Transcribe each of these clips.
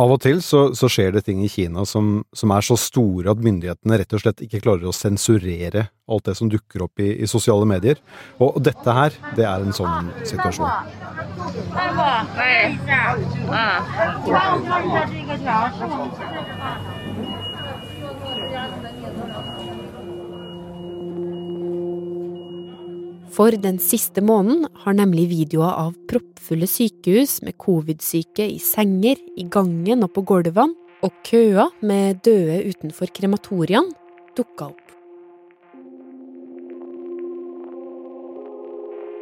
Av og til så, så, skjer det ting i Kina som, som, er så store at myndighetene rett og slett ikke klarer å sensurere alt det som dukker opp i, i sosiale medier. Og, dette her, det er en sånn situasjon. For den siste måneden har nemlig videoer av proppfulle sykehus med covid-syke i senger, i gangen og på gulvene, og køer med døde utenfor krematoriene dukka opp.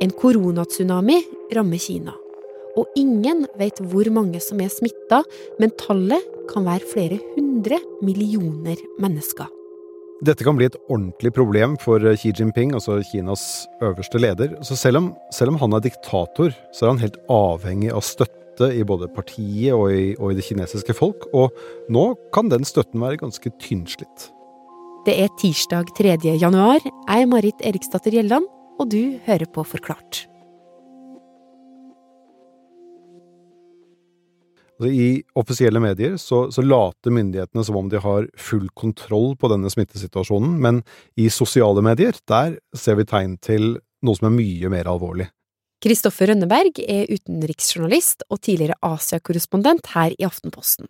En koronatsunami rammer Kina, og ingen vet hvor mange som er smitta, men tallet kan være flere hundre millioner mennesker. Dette kan bli et ordentlig problem for Xi Jinping, altså Kinas øverste leder. Så selv om, selv om han er diktator, så er han helt avhengig av støtte i både partiet og i, og i det kinesiske folk, og nå kan den støtten være ganske tynnslitt. Det er tirsdag 3. januar. Jeg er Marit Eriksdatter Gjelland, og du hører på Forklart. I offisielle medier så, så, later myndighetene som om de har full kontroll på denne smittesituasjonen, men i sosiale medier, der ser vi tegn til noe som er mye mer alvorlig. Kristoffer Rønneberg er utenriksjournalist og tidligere Asia-korrespondent her i Aftenposten.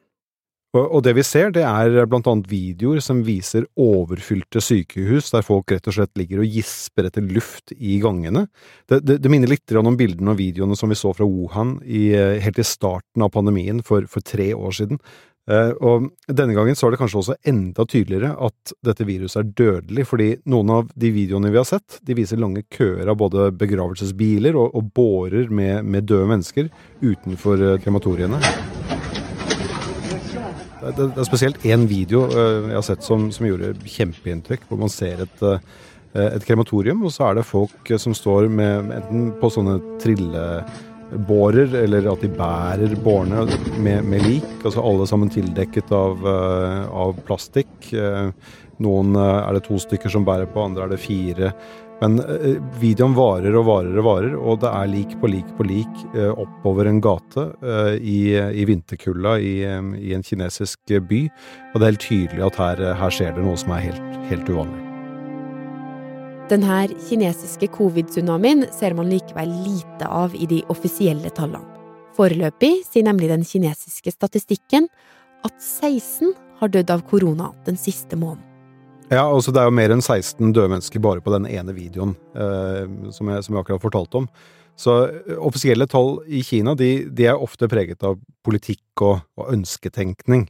Og det vi ser, det er blant annet videoer som viser overfylte sykehus, der folk rett og slett ligger og gisper etter luft i gangene. Det, det, det minner litt om bildene og videoene som vi så fra Wuhan i, helt i starten av pandemien for, for tre år siden. Eh, og denne gangen så er det kanskje også enda tydeligere at dette viruset er dødelig, fordi noen av de videoene vi har sett, de viser lange køer av både begravelsesbiler og, og bårer med, med døde mennesker utenfor eh, krematoriene. Det, er spesielt én video eh, jeg har sett som, som gjorde kjempeinntrykk, hvor man ser et, eh, et, krematorium, og så er det folk som står med, enten på sånne trillebårer, eller at de bærer bårene med, med, lik. Altså alle sammen tildekket av, eh, av plastikk. Noen er det to stykker som bærer på, andre er det fire. Men eh, videoen varer og varer og varer, og det er lik på lik på lik eh, oppover en gate eh, i, i vinterkulda i, i, en kinesisk by. Og det er helt tydelig at her, her skjer det noe som er helt, helt uvanlig. Denne kinesiske covid-tsunamien ser man likevel lite av i de offisielle tallene. Foreløpig sier nemlig den kinesiske statistikken at 16 har dødd av korona den siste måneden. Ja, altså det er jo mer enn 16 døde mennesker bare på den ene videoen eh, som, jeg, som, jeg, akkurat fortalte om. Så eh, offisielle tall i Kina de, de er ofte preget av politikk og, og ønsketenkning.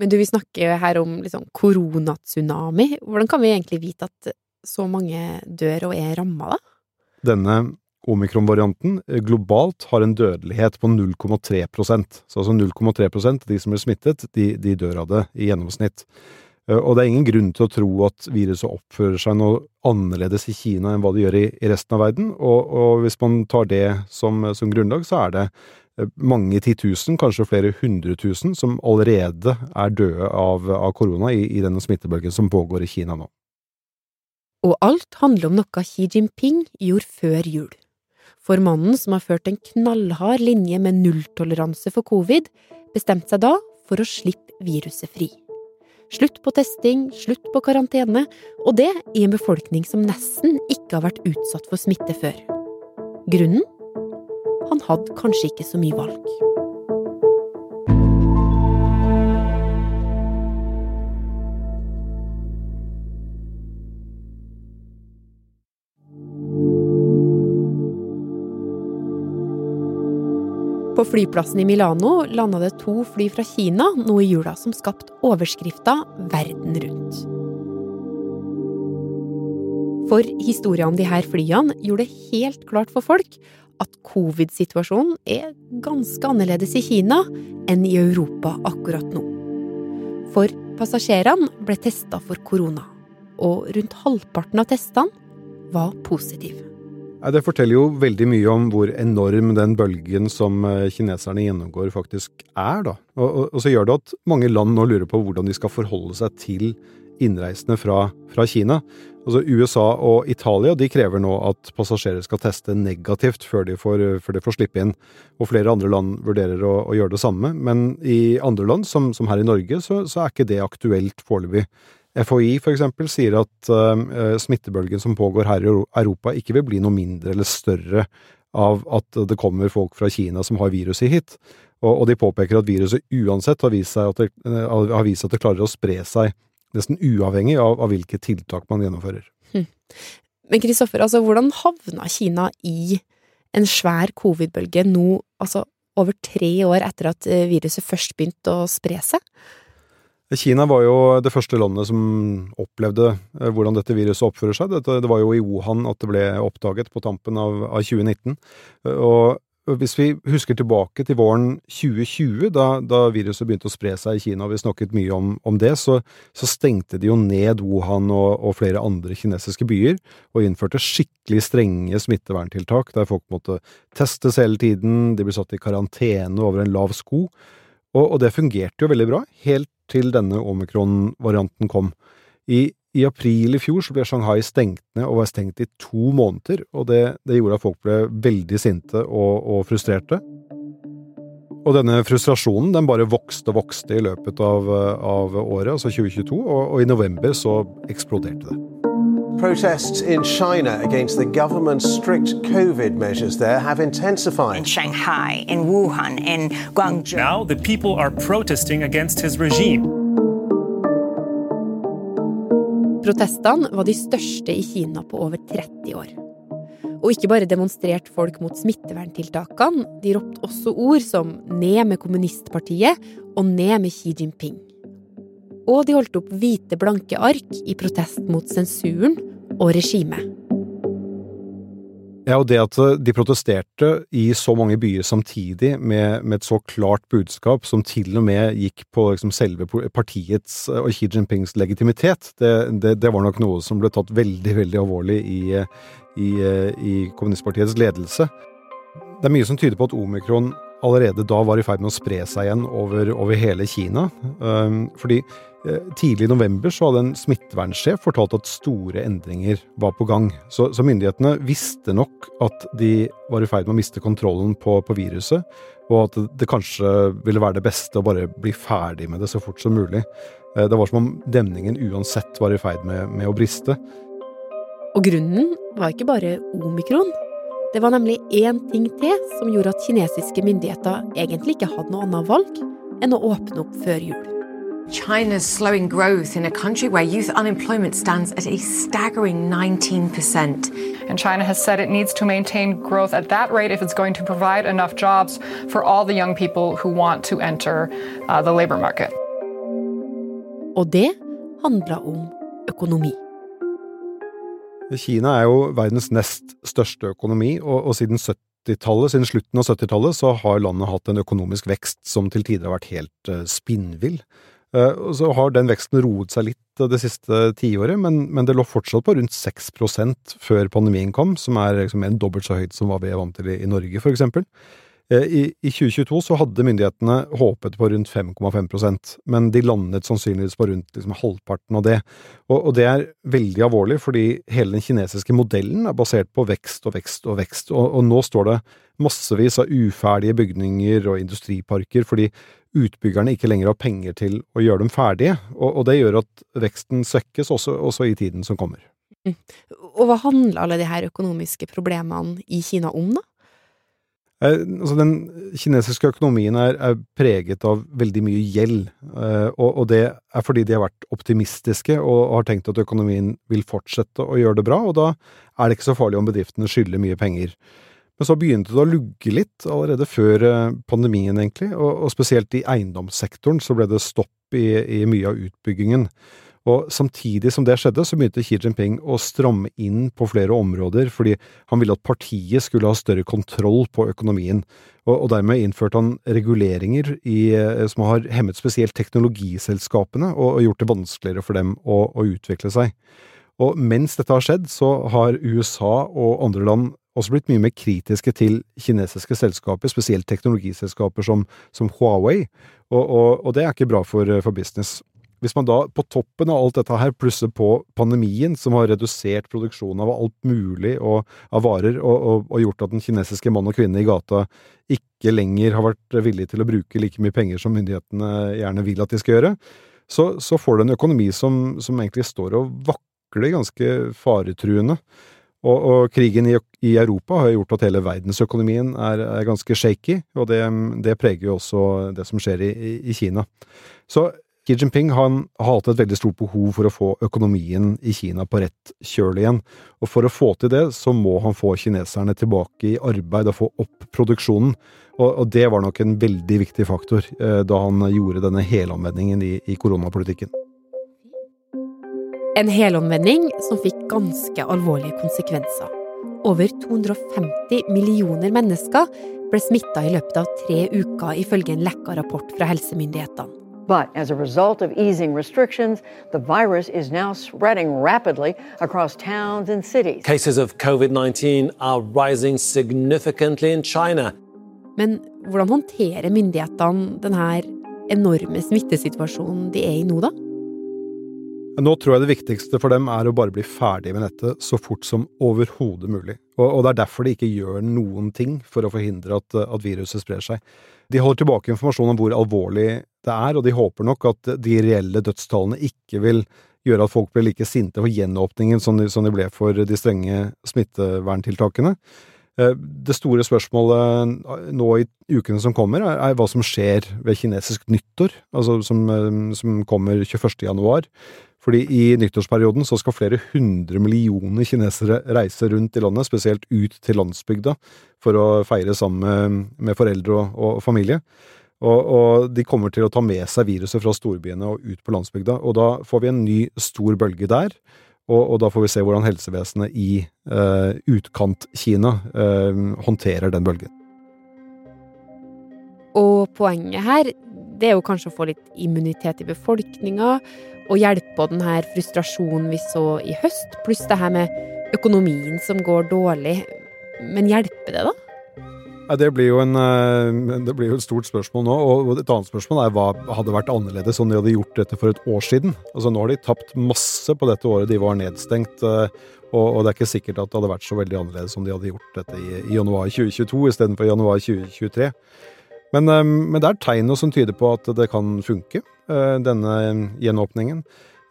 Men du, vi snakker her om liksom koronatsunami. Hvordan kan vi egentlig vite at så mange dør og er ramma, da? Denne omikron-varianten eh, globalt har en dødelighet på 0,3% Så altså 0,3% av de som blir smittet, de, de dør av det i gjennomsnitt. Eh, og det er ingen grunn til å tro at viruset oppfører seg noe annerledes i Kina enn hva det gjør i, i resten av verden, og, og, hvis man tar det som, som, grunnlag, så er det eh, mange titusen, kanskje flere hundre tusen, som allerede er døde av, av korona i, i denne smittebølgen som pågår i Kina nå. Og alt handler om noe Xi Jinping gjorde før jul. For mannen som har ført en knallhard linje med nulltoleranse for covid, bestemte seg da for å slippe viruset fri. Slutt på testing, slutt på karantene, og det i en befolkning som nesten ikke har vært utsatt for smitte før. Grunnen? Han hadde kanskje ikke så mye valg. På flyplassen i Milano landa det to fly fra Kina nå i jula som skapte overskrifta 'Verden rundt'. For historia om de her flyene gjorde det helt klart for folk at covid-situasjonen er ganske annerledes i Kina enn i Europa akkurat nå. For passasjerene ble testa for korona, og rundt halvparten av testene var positive. Det forteller jo veldig mye om hvor enorm den bølgen som eh, kineserne gjennomgår, faktisk er. da. Og, og, og, så gjør det at mange land nå lurer på hvordan de skal forholde seg til innreisende fra, fra Kina. Altså USA og Italia de krever nå at passasjerer skal teste negativt før de får, før de får slippe inn. Og flere andre land vurderer å, å gjøre det samme. Men i andre land, som, som her i Norge, så, så, er ikke det aktuelt foreløpig. FHI for eksempel sier at uh, smittebølgen som pågår her i Europa ikke vil bli noe mindre eller større av at det kommer folk fra Kina som har viruset hit. Og, og de påpeker at viruset uansett har vist, at det, har vist at det klarer å spre seg nesten uavhengig av, av hvilke tiltak man gjennomfører. Hm. Men Kristoffer, altså hvordan havna Kina i en svær covid-bølge nå, altså over tre år etter at viruset først begynte å spre seg? Kina var jo det første landet som opplevde eh, hvordan dette viruset oppfører seg. Det var jo i Wuhan at det ble oppdaget på tampen av, av 2019. Og hvis vi husker tilbake til våren 2020, da, da, viruset begynte å spre seg i Kina, og vi snakket mye om, om det, så, så, stengte de jo ned Wuhan og, og, flere andre kinesiske byer, og innførte skikkelig strenge smitteverntiltak, der folk måtte testes hele tiden, de ble satt i karantene over en lav sko, og, og det fungerte jo veldig bra, helt til denne omikron-varianten kom. I i april i fjor så ble Shanghai stengt ned og var stengt i to måneder, og det, det gjorde at folk ble veldig sinte og, og, frustrerte. Og denne frustrasjonen den bare vokste og vokste i løpet av, av året, altså 2022, og, og, i november så eksploderte det. Protests in China against the government's strict COVID measures there have intensified. In Shanghai, in Wuhan, in Guangzhou. Now the people are protesting against his regime. Protestene var de største i Kina på over 30 år. Og ikke bare demonstrerte folk mot smitteverntiltakene, de ropte også ord som 'ned med kommunistpartiet' og 'ned med Xi Jinping'. Og de holdt opp hvite, blanke ark i protest mot sensuren og regimet. Ja, og det at de protesterte i så mange byer samtidig med, med et så klart budskap, som til og med gikk på liksom, selve partiets og Xi Jinpings legitimitet, det, det, det, var nok noe som ble tatt veldig, veldig alvorlig i, i, i kommunistpartiets ledelse. Det er mye som tyder på at omikron allerede da var i ferd med å spre seg igjen over, over hele Kina. Um, fordi Eh, tidlig i november så hadde en smittevernsjef fortalt at store endringer var på gang. Så, så, myndighetene visste nok at de var i ferd med å miste kontrollen på, på viruset, og at det, det, kanskje ville være det beste å bare bli ferdig med det så fort som mulig. Eh, det var som om demningen uansett var i ferd med, med å briste. Og grunnen var ikke bare omikron. Det var nemlig én ting til som gjorde at kinesiske myndigheter egentlig ikke hadde noe annet valg enn å åpne opp før jul. China's slowing growth in a country where youth unemployment stands at a staggering 19%. And China has said it needs to maintain growth at that rate if it's going to provide enough jobs for all the young people who want to enter uh, the labor market. Og det handla om økonomi. Kina er jo verdens nest største økonomi, og, og siden 70-tallet, siden slutten av 70-tallet, så har landet hatt en økonomisk vekst som til tider har vært helt uh, spinnvill. Eh, og så har den veksten roet seg litt det siste tiåret, men, men det lå fortsatt på rundt 6% før pandemien kom, som er liksom en dobbelt så høyt som hva vi er vant til i, i Norge, for eksempel. Eh, I, I 2022 så hadde myndighetene håpet på rundt 5,5% men de landet sannsynligvis på rundt liksom, halvparten av det. Og, og, det er veldig alvorlig, fordi hele den kinesiske modellen er basert på vekst og vekst og vekst, og, og nå står det massevis av uferdige bygninger og industriparker fordi utbyggerne ikke lenger har penger til å gjøre dem ferdige, og, og det gjør at veksten svekkes også, også, i tiden som kommer. Mm. Og hva handler alle de her økonomiske problemene i Kina om, da? Eh, altså den kinesiske økonomien er, er, preget av veldig mye gjeld, eh, og, og, det er fordi de har vært optimistiske og har tenkt at økonomien vil fortsette å gjøre det bra, og da er det ikke så farlig om bedriftene skylder mye penger. Men så begynte det å lugge litt allerede før eh, pandemien, egentlig, og, og spesielt i eiendomssektoren så ble det stopp i, i, mye av utbyggingen. Og samtidig som det skjedde, så begynte Xi Jinping å stramme inn på flere områder, fordi han ville at partiet skulle ha større kontroll på økonomien, og, og dermed innførte han reguleringer i, eh, som har hemmet spesielt teknologiselskapene og, og gjort det vanskeligere for dem å, å utvikle seg. Og mens dette har skjedd, så har USA og andre land også blitt mye mer kritiske til kinesiske selskaper, spesielt teknologiselskaper som, som Huawei, og, og, og, det er ikke bra for, for business. hvis man da på toppen av alt dette her plusser på pandemien, som har redusert produksjonen av alt mulig og, av varer, og, gjort at den kinesiske mann og kvinne i gata ikke lenger har vært villig til å bruke like mye penger som myndighetene gjerne vil at de skal gjøre, så, så får du en økonomi som, som egentlig står og vakler ganske faretruende. Og, og, krigen i, i, Europa har gjort at hele verdensøkonomien er, er ganske shaky, og det, det, preger jo også det som skjer i, i Kina. Så Xi Jinping han har hatt et veldig stort behov for å få økonomien i Kina på rett kjøl igjen. Og for å få til det, så må han få kineserne tilbake i arbeid og få opp produksjonen. Og, og det var nok en veldig viktig faktor eh, da han gjorde denne helomvendingen i, i koronapolitikken. En helomvending som fikk ganske alvorlige konsekvenser. Over 250 millioner mennesker ble smitta i løpet av tre uker, ifølge en lekka rapport fra helsemyndighetene. But as a result of easing restrictions, the virus is now spreading rapidly across towns and cities. Cases of COVID 19 are rising significantly in China. Men hvordan håndterer myndighetene denne enorme smittesituasjonen de er i nå, da? Nå tror jeg det viktigste for dem er å bare bli ferdig med dette så fort som overhodet mulig. Og, og, det er derfor de ikke gjør noen ting for å forhindre at, at viruset sprer seg. De holder tilbake informasjon om hvor alvorlig det er, og de håper nok at de reelle dødstallene ikke vil gjøre at folk blir like sinte for gjenåpningen som de, som de ble for de strenge smitteverntiltakene. Eh, det store spørsmålet nå i ukene som kommer, er, hva som skjer ved kinesisk nyttår, altså som, eh, som kommer 21. januar. Fordi i nyttårsperioden så skal flere hundre millioner kinesere reise rundt i landet, spesielt ut til landsbygda, for å feire sammen med foreldre og, og familie. Og, og, de kommer til å ta med seg viruset fra storbyene og ut på landsbygda. Og da får vi en ny stor bølge der. Og, og da får vi se hvordan helsevesenet i eh, utkant-Kina eh, håndterer den bølgen. Og poenget her, det er jo kanskje å få litt immunitet i befolkninga, og hjelpe på den her frustrasjonen vi så i høst, pluss det her med økonomien som går dårlig. Men hjelper det, da? Det, blir en, eh, det blir jo et stort spørsmål nå. Og et annet spørsmål er hva hadde vært annerledes om de hadde gjort dette for et år siden? Altså Nå har de tapt masse på dette året de var nedstengt. Eh, og, det er ikke sikkert at det hadde vært så veldig annerledes om de hadde gjort dette i, i januar 2022 istedenfor januar 2023. Men, eh, men, det er tegn som tyder på at det kan funke, denne gjenåpningen.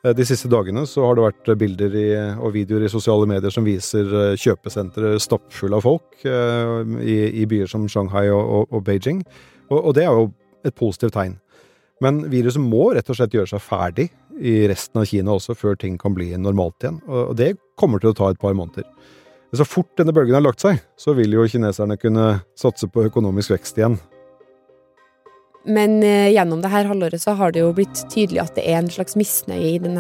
Eh, de siste dagene så har det vært bilder i, og videoer i sosiale medier som viser eh, kjøpesentre stappfulle av folk eh, i, i, byer som Shanghai og, og, og Beijing. Og, og, det er jo et positivt tegn. Men viruset må rett og slett gjøre seg ferdig i resten av Kina også, før ting kan bli normalt igjen. Og det kommer til å ta et par måneder. Så fort denne bølgen har lagt seg, så vil jo kineserne kunne satse på økonomisk vekst igjen. Men eh, gjennom det her halvåret så har det jo blitt tydelig at det er en slags misnøye i den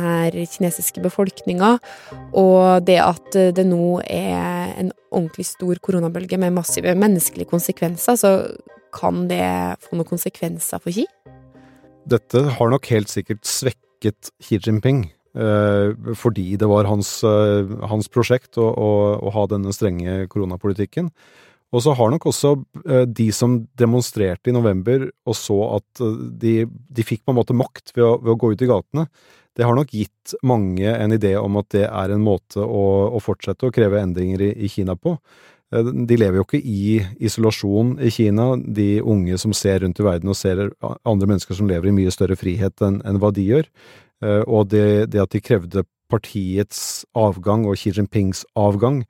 kinesiske befolkninga. Og det at eh, det nå er en ordentlig stor koronabølge med massive menneskelige konsekvenser, så kan det få noen konsekvenser for Xi? Dette har nok helt sikkert svekket Xi Jinping. Eh, fordi det var hans, hans prosjekt å, å, å ha denne strenge koronapolitikken. Og så har nok også eh, de som demonstrerte i november og så at eh, de, de fikk på en måte makt ved å, ved å, gå ut i gatene, det har nok gitt mange en idé om at det er en måte å, å fortsette å kreve endringer i, i, Kina på. Eh, de lever jo ikke i isolasjon i Kina, de unge som ser rundt i verden og ser andre mennesker som lever i mye større frihet enn, enn hva de gjør. Og det, det at de krevde partiets avgang og Xi Jinpings avgang,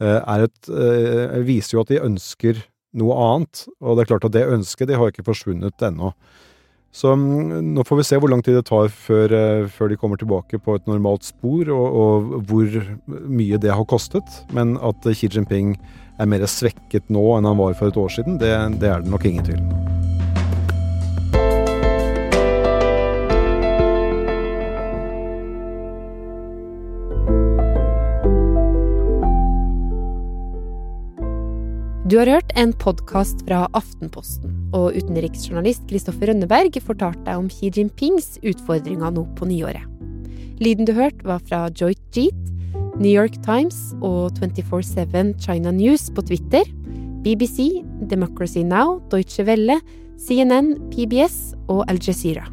et, eh, viser jo at de ønsker noe annet. Og det er klart at det ønsket de har ikke forsvunnet ennå. Så mm, nå får vi se hvor lang tid det tar før, eh, før de kommer tilbake på et normalt spor, og, og, hvor mye det har kostet. Men at Xi Jinping er mer svekket nå enn han var for et år siden, det, det er det nok ingen tvil om. Du har hørt en podkast fra Aftenposten, og utenriksjournalist Kristoffer Rønneberg fortalte deg om Xi Jinpings utfordringer nå på nyåret. Lyden du hørte, var fra Joyt Jeet, New York Times og 24-7 China News på Twitter, BBC, Democracy Now, Deutsche Welle, CNN, PBS og Al Jazeera.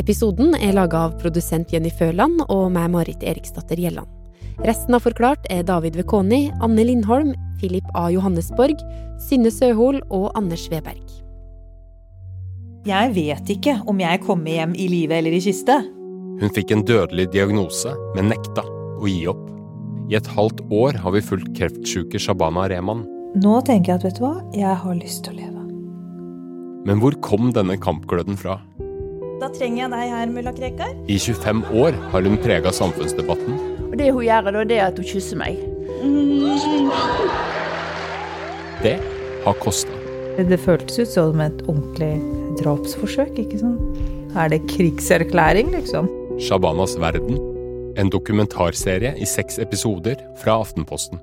Episoden er laga av produsent Jenny Føland og meg, Marit Eriksdatter Gjelland. Resten av Forklart er David Vekoni, Anne Lindholm, Philip A. Johannesborg, Synne Søhol og Anders Weberg. Jeg vet ikke om jeg kommer hjem i live eller i kiste. Hun fikk en dødelig diagnose, men nekta å gi opp. I et halvt år har vi fulgt kreftsjuke Shabana Rehman. Nå tenker jeg at vet du hva, jeg har lyst til å leve. Men hvor kom denne kampgløden fra? Da trenger jeg deg her, mulla Krekar. I 25 år har hun prega samfunnsdebatten. Og det hun gjør da, det er at hun kysser meg. Det har kosta. Det føltes ut som et ordentlig drapsforsøk, ikke sant? Er det krigserklæring, liksom? Shabanas verden. En dokumentarserie i seks episoder fra Aftenposten.